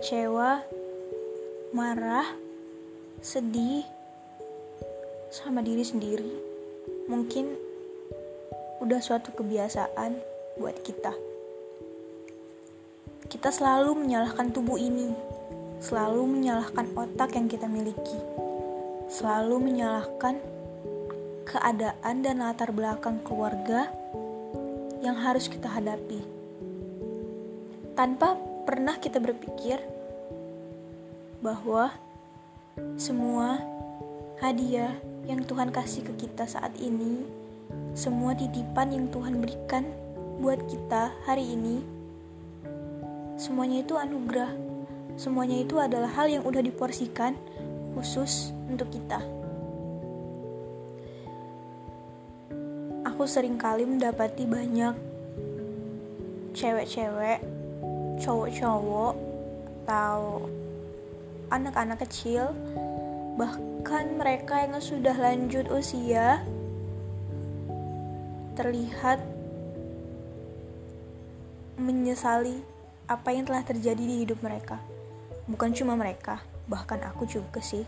kecewa, marah, sedih sama diri sendiri. Mungkin udah suatu kebiasaan buat kita. Kita selalu menyalahkan tubuh ini, selalu menyalahkan otak yang kita miliki, selalu menyalahkan keadaan dan latar belakang keluarga yang harus kita hadapi. Tanpa pernah kita berpikir bahwa semua hadiah yang Tuhan kasih ke kita saat ini, semua titipan yang Tuhan berikan buat kita hari ini, Semuanya itu anugerah. Semuanya itu adalah hal yang udah diporsikan khusus untuk kita. Aku sering kali mendapati banyak cewek-cewek, cowok-cowok, atau anak-anak kecil, bahkan mereka yang sudah lanjut usia, terlihat menyesali apa yang telah terjadi di hidup mereka. Bukan cuma mereka, bahkan aku juga sih.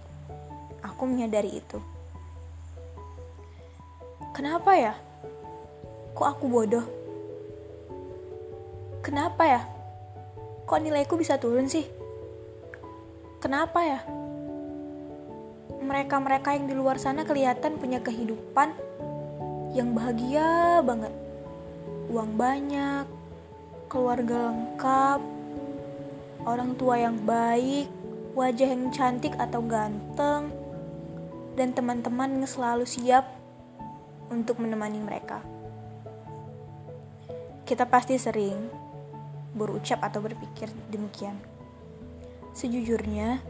Aku menyadari itu. Kenapa ya? Kok aku bodoh? Kenapa ya? Kok nilaiku bisa turun sih? Kenapa ya? Mereka-mereka yang di luar sana kelihatan punya kehidupan yang bahagia banget. Uang banyak, keluarga lengkap, orang tua yang baik, wajah yang cantik atau ganteng, dan teman-teman yang selalu siap untuk menemani mereka. Kita pasti sering berucap atau berpikir demikian. Sejujurnya,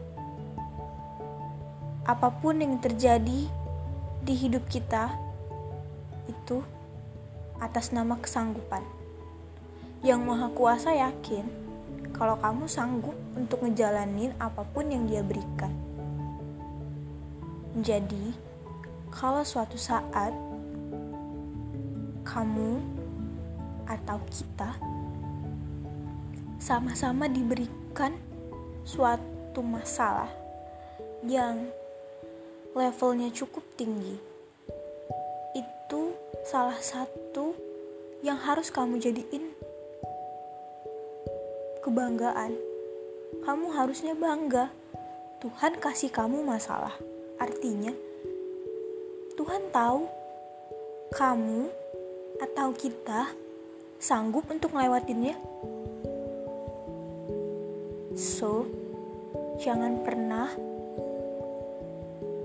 apa pun yang terjadi di hidup kita itu atas nama kesanggupan yang maha kuasa yakin kalau kamu sanggup untuk ngejalanin apa pun yang dia berikan. Jadi, kalau suatu saat kamu atau kita sama-sama diberikan suatu masalah yang levelnya cukup tinggi, itu salah satu yang harus kamu jadiin kebanggaan. Kamu harusnya bangga. Tuhan kasih kamu masalah. Artinya, Tuhan tahu kamu atau kita sanggup untuk ngelewatinnya. So, jangan pernah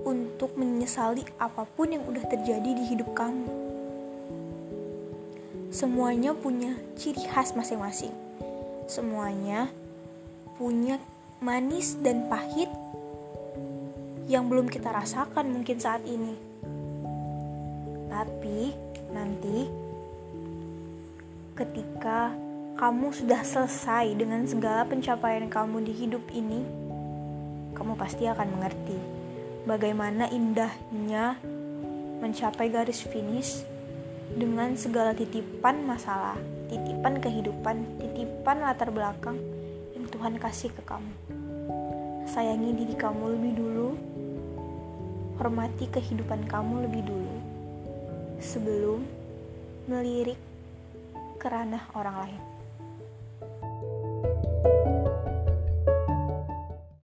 untuk menyesali apa pun yang udah terjadi di hidup kamu. Semuanya punya ciri khas masing-masing semuanya punya manis dan pahit yang belum kita rasakan mungkin saat ini. Tapi nanti ketika kamu sudah selesai dengan segala pencapaian kamu di hidup ini, kamu pasti akan mengerti bagaimana indahnya mencapai garis finish dengan segala titipan masalah titipan kehidupan, titipan latar belakang yang Tuhan kasih ke kamu. Sayangi diri kamu lebih dulu, hormati kehidupan kamu lebih dulu, sebelum melirik ke ranah orang lain.